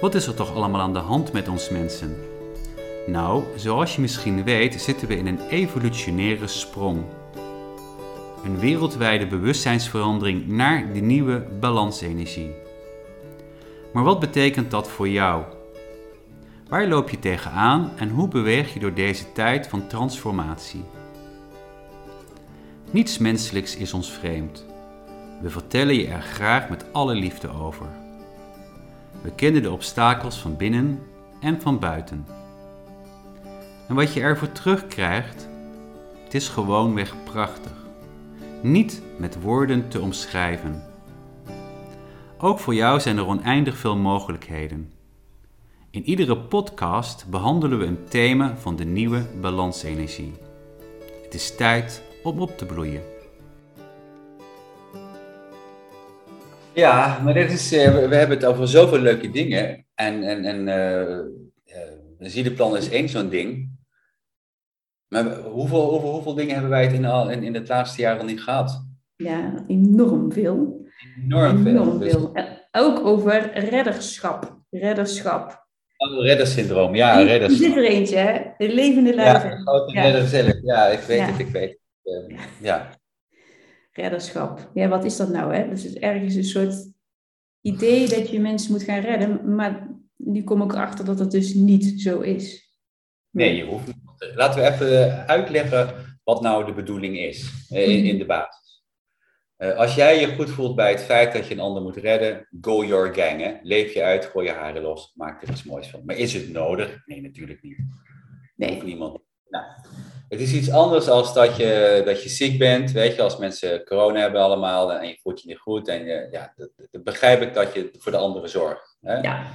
Wat is er toch allemaal aan de hand met ons mensen? Nou, zoals je misschien weet, zitten we in een evolutionaire sprong. Een wereldwijde bewustzijnsverandering naar de nieuwe balansenergie. Maar wat betekent dat voor jou? Waar loop je tegenaan en hoe beweeg je door deze tijd van transformatie? Niets menselijks is ons vreemd. We vertellen je er graag met alle liefde over. We kennen de obstakels van binnen en van buiten. En wat je ervoor terugkrijgt, het is gewoonweg prachtig. Niet met woorden te omschrijven. Ook voor jou zijn er oneindig veel mogelijkheden. In iedere podcast behandelen we een thema van de nieuwe balansenergie. Het is tijd om op te bloeien. Ja, maar dit is, uh, we hebben het over zoveel leuke dingen. En, en, en uh, uh, Ziedeplan is één zo'n ding. Maar hoeveel, hoeveel, hoeveel dingen hebben wij het in, al, in, in het laatste jaar al niet gehad? Ja, enorm veel. Enorm veel. Enorm veel. Dus... Ook over redderschap. Redderschap. Oh, reddersyndroom, ja, redders. Er zit er eentje, hè? De levende lijven. Ja, grote ja. redder zelf. Ja, ik weet ja. het, ik weet het. Uh, ja. Redderschap. Ja, wat is dat nou, hè? Dus het is ergens een soort idee dat je mensen moet gaan redden, maar nu kom ik erachter dat dat dus niet zo is. Nee, je hoeft niet. Laten we even uitleggen wat nou de bedoeling is in, in de basis. Uh, als jij je goed voelt bij het feit dat je een ander moet redden, go your gang. Hè? Leef je uit, gooi je haren los, maak er iets moois van. Maar is het nodig? Nee, natuurlijk niet. Nee. Niemand. Nou, het is iets anders als dat je, dat je ziek bent. Weet je, als mensen corona hebben allemaal en je voelt je niet goed. En je, ja, dat, dat begrijp ik dat je voor de anderen zorgt. Hè? Ja.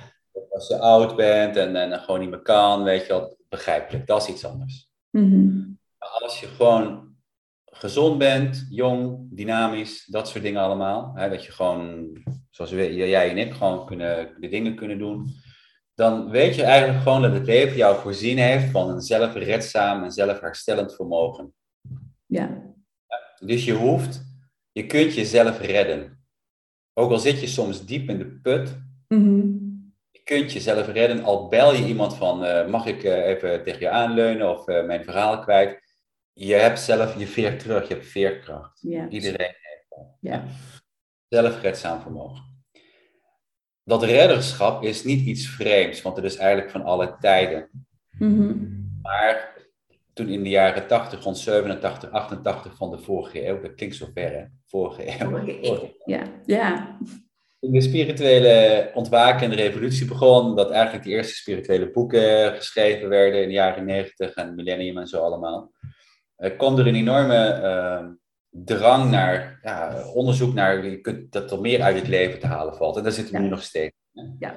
Als je oud bent en, en gewoon niet meer kan, weet je wel, begrijpelijk. Dat is iets anders. Mm -hmm. Als je gewoon gezond bent, jong, dynamisch, dat soort dingen allemaal. Hè, dat je gewoon, zoals jij en ik, gewoon kunnen, de dingen kunnen doen. Dan weet je eigenlijk gewoon dat het leven jou voorzien heeft van een zelfredzaam en zelfherstellend vermogen. Ja. Dus je hoeft, je kunt jezelf redden. Ook al zit je soms diep in de put, mm -hmm. je kunt jezelf redden. Al bel je iemand van, uh, mag ik uh, even tegen je aanleunen of uh, mijn verhaal kwijt je hebt zelf je veer terug, je hebt veerkracht. Ja. Iedereen heeft dat. Ja. Zelfredzaam vermogen. Dat redderschap is niet iets vreemds, want het is eigenlijk van alle tijden. Mm -hmm. Maar toen in de jaren 80, rond 87, 88 van de vorige eeuw, dat klinkt zo ver hè, vorige eeuw. Vorige eeuw, ja. ja. Toen de spirituele ontwaken en de revolutie begon, dat eigenlijk de eerste spirituele boeken geschreven werden in de jaren 90 en millennium en zo allemaal uh, kwam er een enorme uh, drang naar ja, onderzoek naar je kunt, dat er meer uit het leven te halen valt. En daar zitten we ja. nu nog steeds. Hè? Ja.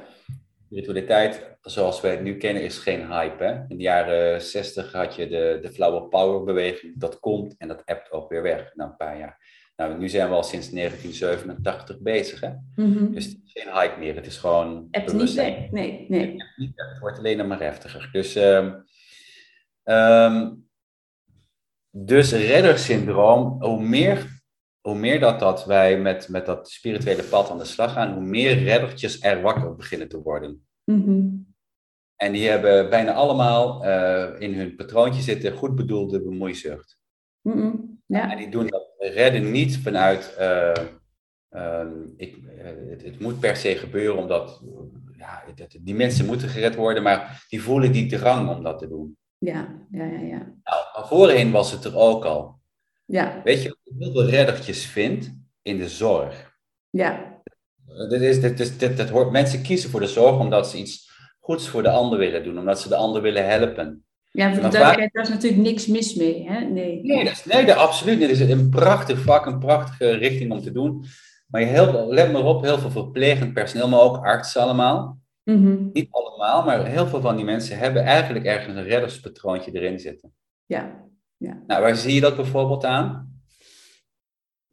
Spiritualiteit, zoals wij het nu kennen, is geen hype. Hè? In de jaren 60 had je de, de flower power beweging. Dat komt en dat ebt ook weer weg na een paar jaar. Nou, nu zijn we al sinds 1987 bezig. Hè? Mm -hmm. Dus het is geen hype meer. Het is gewoon. Het niet nee, nee. nee. Het wordt alleen maar heftiger. Dus. Um, um, dus reddersyndroom, hoe meer, hoe meer dat, dat wij met, met dat spirituele pad aan de slag gaan, hoe meer reddertjes er wakker beginnen te worden. Mm -hmm. En die hebben bijna allemaal uh, in hun patroontje zitten goed bedoelde bemoeizucht. Mm -hmm. ja. En die doen dat redden niet vanuit, uh, um, ik, uh, het, het, moet per se gebeuren omdat ja, het, die mensen moeten gered worden, maar die voelen die drang om dat te doen. Ja, ja, ja. ja. Nou, maar voorheen was het er ook al. Ja. Weet je wat ik heel veel reddertjes vind? In de zorg. Ja. Dit is, dit is, dit, dit hoort, mensen kiezen voor de zorg omdat ze iets goeds voor de ander willen doen, omdat ze de ander willen helpen. Ja, voor de duidelijkheid, daar is natuurlijk niks mis mee. Hè? Nee, nee, dat is, nee dat, absoluut niet. Het is een prachtig vak, een prachtige richting om te doen. Maar je heel, let maar op, heel veel verplegend personeel, maar ook artsen allemaal. Mm -hmm. Niet allemaal, maar heel veel van die mensen hebben eigenlijk ergens een redderspatroontje erin zitten. Ja. ja. Nou, waar zie je dat bijvoorbeeld aan?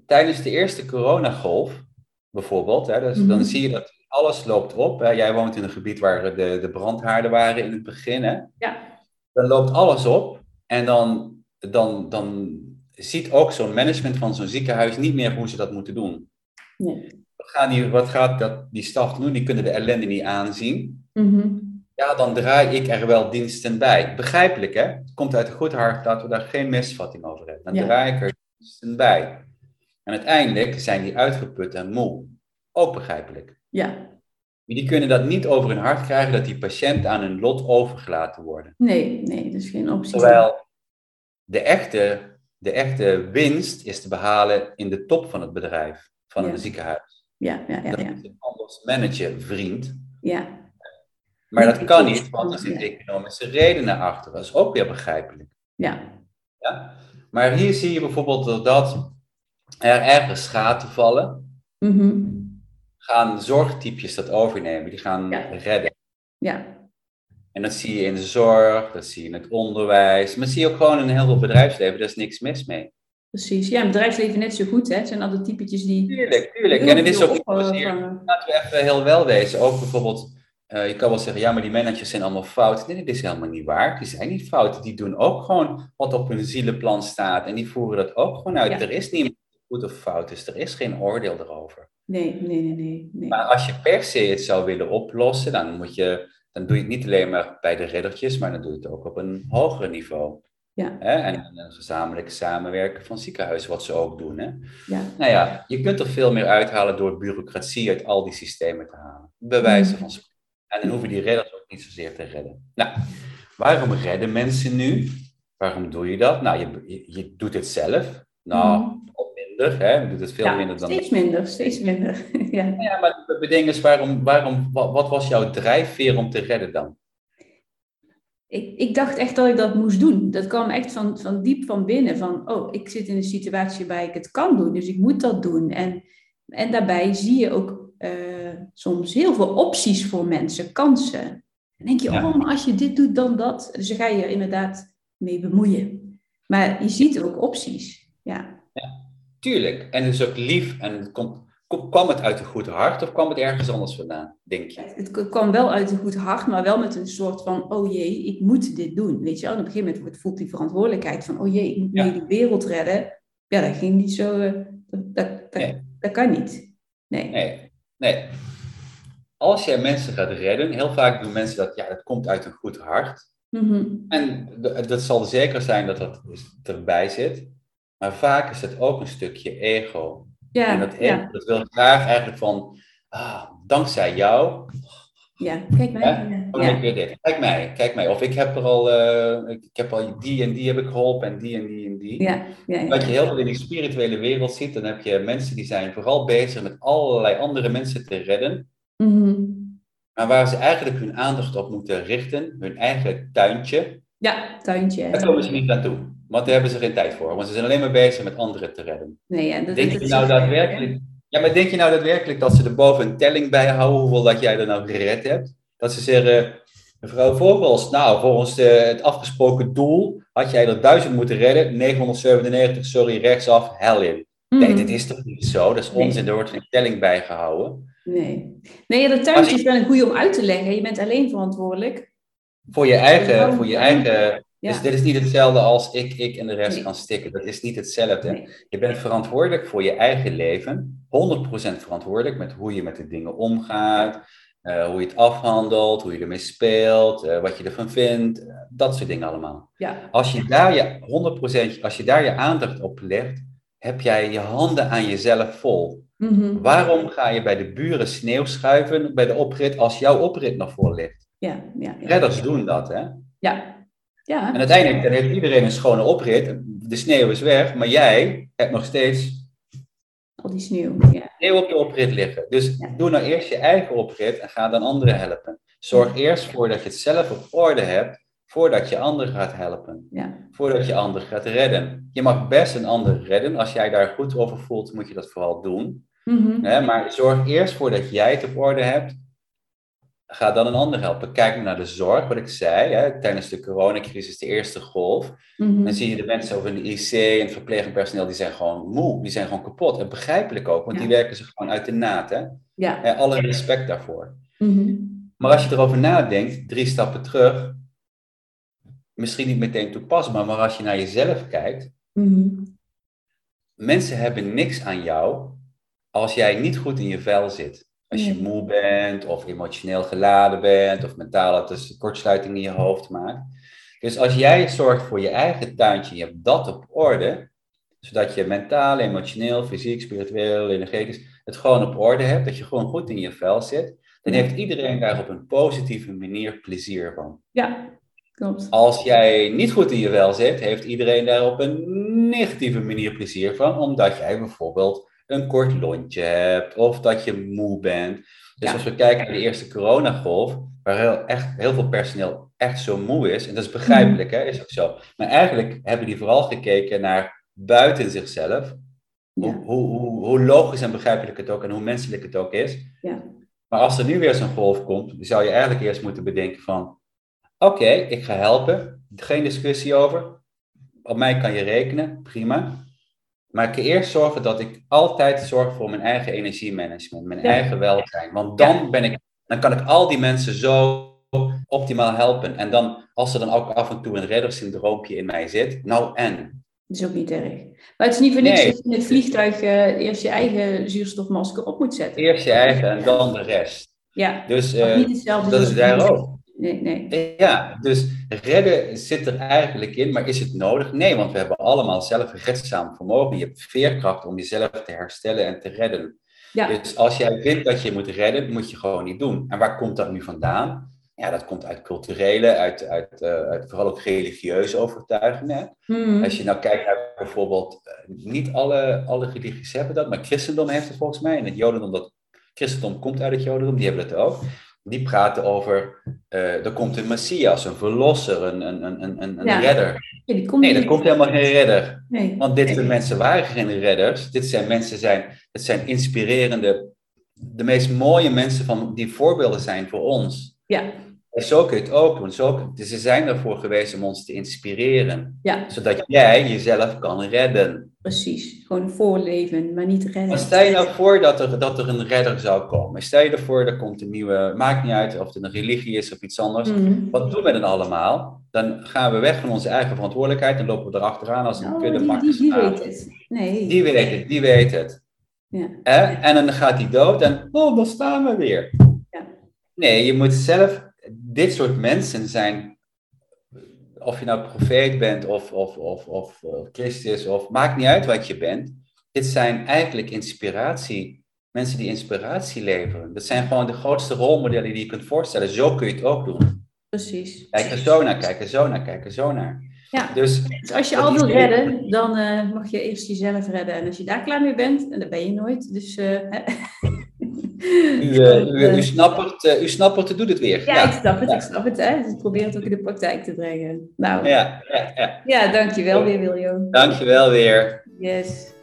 Tijdens de eerste coronagolf, bijvoorbeeld, hè, dus, mm -hmm. dan zie je dat alles loopt op. Hè. Jij woont in een gebied waar de, de brandhaarden waren in het begin. Hè. Ja. Dan loopt alles op en dan, dan, dan ziet ook zo'n management van zo'n ziekenhuis niet meer hoe ze dat moeten doen. Nee. Gaan die, wat gaat dat, die staf doen? Die kunnen de ellende niet aanzien. Mhm. Ja, dan draai ik er wel diensten bij. Begrijpelijk, hè? Het komt uit een goed hart, laten we daar geen misvatting over hebben. Dan Ja. draai ik er diensten bij. En uiteindelijk zijn die uitgeput en moe. Ook begrijpelijk. Ja, Maar die kunnen dat niet over hun hart krijgen dat die patiënten aan hun lot overgelaten worden. nee, nee, dat is geen optie. Terwijl de echte, de echte winst is te behalen in de top van het bedrijf, van Ja. een ziekenhuis. Ja, ja, ja, Dat ja. je anders managen, vriend. ja. Maar dat kan niet, want er zitten economische redenen achter. Dat is ook weer begrijpelijk. ja. Ja? Maar hier zie je bijvoorbeeld dat- dat er ergens gaten vallen, Mhm. gaan zorgtypjes dat overnemen, die gaan Ja. redden. ja. En dat zie je in de zorg, dat zie je in het onderwijs, maar dat zie je ook gewoon in heel veel bedrijfsleven, daar is niks mis mee. Precies. Ja, bedrijfsleven net zo goed, hè. Het zijn altijd typetjes die... Tuurlijk, tuurlijk. En het is ook niet zozeer opvangen. Laten we even heel wel wezen. Ook bijvoorbeeld, eh, je kan wel zeggen, ja, maar die managers zijn allemaal fout. Nee, dat is helemaal niet waar. Die zijn niet fout. Die doen ook gewoon wat op hun zielenplan staat. En die voeren dat ook gewoon uit. Ja. Er is niemand goed of fout is. Er is geen oordeel erover. Nee, nee, nee, nee. nee. Maar als je per se het zou willen oplossen, dan, moet je, dan doe je het niet alleen maar bij de riddertjes, maar dan doe je het ook op een hoger niveau. Ja. Hè? En een gezamenlijk samenwerken van ziekenhuizen, wat ze ook doen. Hè? Ja. Nou ja, je kunt er veel meer uithalen door bureaucratie uit al die systemen te halen. Bewijzen Mhm. van spreken. En dan hoeven die redders ook niet zozeer te redden. Nou, waarom redden mensen nu? Waarom doe je dat? Nou, je, je, je doet het zelf. Nou, wat minder, hè? Je doet het veel Ja, minder dan... steeds minder, steeds minder. ja. Nou Ja, maar het ding is, waarom, waarom, wat, wat was jouw drijfveer om te redden dan? Ik, ik dacht echt dat ik dat moest doen. Dat kwam echt van, van diep van binnen. Van, oh, ik zit in een situatie waarbij ik het kan doen, dus ik moet dat doen. En, en daarbij zie je ook eh, soms heel veel opties voor mensen, kansen. Dan denk je, Ja. oh, maar als je dit doet, dan dat. Dus dan ga je er inderdaad mee bemoeien. Maar je ziet ook opties. Ja, Tuurlijk, en het is ook lief. En het komt, kom- kwam het uit een goed hart of kwam het ergens anders vandaan, denk je? het kwam wel uit een goed hart, maar wel met een soort van, oh jee, ik moet dit doen. Weet je wel, en op een gegeven moment voelt die verantwoordelijkheid van, oh jee, ik moet Ja. de wereld redden. Ja, dat ging niet zo, eh, dat, dat, dat, Nee. dat kan niet. Nee. Nee, nee. Als jij mensen gaat redden, heel vaak doen mensen dat, ja, dat komt uit een goed hart. Mhm. En dat zal zeker zijn dat dat erbij zit. Maar vaak is het ook een stukje ego. En Ja, dat ego, ja, dat wil graag eigenlijk van, ah, dankzij jou ja, kijk mij. Oh, ja. ik weet dit. Kijk mij, kijk mij. Of ik heb er al, eh, ik heb al die en die heb ik geholpen en die en die en die. Ja, ja, ja. Wat je heel veel in die spirituele wereld ziet, dan heb je mensen die zijn vooral bezig met allerlei andere mensen te redden. Mhm. Maar waar ze eigenlijk hun aandacht op moeten richten, hun eigen tuintje, ja tuintje. daar komen ze niet aan toe. Want daar hebben ze geen tijd voor. Want ze zijn alleen maar bezig met anderen te redden. Nee, ja, dat, Denk dat je nou daadwerkelijk... Ja, maar denk je nou daadwerkelijk dat ze er boven een telling bij houden hoeveel dat jij er nou gered hebt? Dat ze zeggen, mevrouw Vogels, nou, volgens de, het afgesproken doel had jij er duizend moeten redden, 997, sorry, rechtsaf, hel in. Nee, Mhm. dit is toch niet zo? Dat is Nee. onzin, er wordt geen telling bijgehouden. Nee, nee ja, dat ik- is wel een goede om uit te leggen. Je bent alleen verantwoordelijk. Voor je eigen, voor je eigen Ja. Dus dit is niet hetzelfde als ik, ik en de rest Nee. gaan stikken. Dat is niet hetzelfde. Nee. Je bent verantwoordelijk voor je eigen leven. 100% verantwoordelijk met hoe je met de dingen omgaat. eh, hoe je het afhandelt, hoe je ermee speelt, eh, wat je ervan vindt. eh, dat soort dingen allemaal. Ja, Als je daar je 100%, als je daar je aandacht op legt, heb jij je handen aan jezelf vol. Mhm. Waarom ga je bij de buren sneeuw schuiven bij de oprit als jouw oprit nog voor ligt? ja, ja, ja. Redders doen dat, hè? Ja, ja. En uiteindelijk dan heeft iedereen een schone oprit. De sneeuw is weg, maar jij hebt nog steeds al die sneeuw. Ja, sneeuw op je oprit liggen. Dus Ja. doe nou eerst je eigen oprit en ga dan anderen helpen. Zorg eerst voor dat je het zelf op orde hebt, voordat je anderen gaat helpen. ja. Voordat je anderen gaat redden. Je mag best een ander redden. Als jij daar goed over voelt, moet je dat vooral doen. Mhm. Maar zorg eerst voor dat jij het op orde hebt. Ga dan een ander helpen. Kijk naar de zorg, wat ik zei. Hè? Tijdens de coronacrisis, de eerste golf. Mhm. Dan zie je de mensen over in de IC en het verplegend personeel, die zijn gewoon moe, die zijn gewoon kapot. En begrijpelijk ook, want Ja. die werken zich gewoon uit de naad. Hè? Ja. En alle respect daarvoor. Mhm. Maar als je erover nadenkt, drie stappen terug, misschien niet meteen toepasbaar, maar als je naar jezelf kijkt, Mhm. mensen hebben niks aan jou als jij niet goed in je vel zit, als je moe bent of emotioneel geladen bent of mentale dus kortsluiting in je hoofd maakt. Dus als jij zorgt voor je eigen tuintje, je hebt dat op orde, zodat je mentaal, emotioneel, fysiek, spiritueel, energetisch het gewoon op orde hebt, dat je gewoon goed in je vel zit, dan heeft iedereen daar op een positieve manier plezier van. Ja, klopt. Als jij niet goed in je vel zit, heeft iedereen daar op een negatieve manier plezier van, omdat jij bijvoorbeeld een kort lontje hebt of dat je moe bent. Dus als we kijken naar de eerste coronagolf, waar heel, echt, heel veel personeel echt zo moe is, en dat is begrijpelijk, hè, is ook zo. Maar eigenlijk hebben die vooral gekeken naar buiten zichzelf, hoe, hoe, hoe, hoe, logisch en begrijpelijk het ook en hoe menselijk het ook is. Ja. Maar als er nu weer zo'n golf komt, dan zou je eigenlijk eerst moeten bedenken van, oké, ik ga helpen, geen discussie over, op mij kan je rekenen, prima. Maar ik kan eerst zorgen dat ik altijd zorg voor mijn eigen energiemanagement, mijn eigen welzijn. Want dan, ben ik, dan kan ik al die mensen zo optimaal helpen. En dan, als er dan ook af en toe een reddersyndroompje in mij zit, nou en? Dat is ook niet erg. Maar het is niet voor niks dat je in het vliegtuig uh, eerst je eigen zuurstofmasker op moet zetten. Eerst je eigen en dan de rest. Ja, dus uh, niet hetzelfde dat is daar ook. Nee, nee. Ja, dus redden zit er eigenlijk in, maar is het nodig? Nee, want we hebben allemaal zelf een redzaam vermogen. Je hebt veerkracht om jezelf te herstellen en te redden. Ja. Dus als jij vindt dat je moet redden, moet je gewoon niet doen. En waar komt dat nu vandaan? Ja, dat komt uit culturele, uit, uit, uh, uit vooral ook religieuze overtuigingen. Hmm. Als je nou kijkt naar bijvoorbeeld, uh, niet alle, alle religies hebben dat, maar christendom heeft het volgens mij. En het jodendom, dat christendom komt uit het jodendom, die hebben dat ook die praten over, uh, er komt een Messias, een verlosser, een, een, een, een, een redder. Ja, komt nee, er komt helemaal geen redder. Nee. Want dit nee. mensen waren geen redders. Dit zijn mensen, zijn, het zijn inspirerende, de meest mooie mensen van, die voorbeelden zijn voor ons. Ja. En zo kun je het ook doen. Zo, dus ze zijn ervoor geweest om ons te inspireren. Ja. Zodat jij jezelf kan redden. Precies. Gewoon voorleven, maar niet redden. Maar stel je nou voor dat er, dat er een redder zou komen. Stel je ervoor, er komt een nieuwe... Maakt niet uit of het een religie is of iets anders. Mhm. Wat doen we dan allemaal? Dan gaan we weg van onze eigen verantwoordelijkheid. En lopen we erachteraan als een oh, kudde die, die, die weet het. Nee. Die weet het, die weet het. Ja. Eh? En dan gaat hij dood en... Oh, dan staan we weer. Ja. Nee, je moet zelf dit soort mensen zijn, of je nou profeet bent of, of, of, of, of Christus, of maakt niet uit wat je bent. Dit zijn eigenlijk inspiratie, mensen die inspiratie leveren. Dat zijn gewoon de grootste rolmodellen die je kunt voorstellen. Zo kun je het ook doen. Precies. Kijk er zo naar, kijk er zo naar, kijk er zo naar. Ja, dus, dus als je al wil redden, dan uh, mag je eerst jezelf redden. En als je daar klaar mee bent, en dat ben je nooit, dus... Uh, U, uh, u, u, snappert, uh, u snappert, doet het weer. Ja, ja. ik snap het, ja. ik snap het. Hè? Dus ik probeer het ook in de praktijk te brengen. Nou, ja, ja, ja. ja dankjewel weer, Wiljo. Dankjewel weer. Yes.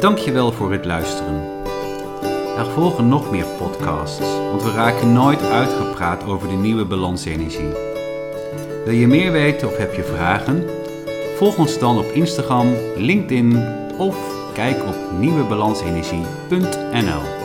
Dankjewel voor het luisteren. Er volgen nog meer podcasts, want we raken nooit uitgepraat over de nieuwe balansenergie. Wil je meer weten of heb je vragen? Volg ons dan op Instagram, LinkedIn of Kijk op nieuwebalansenergie.nl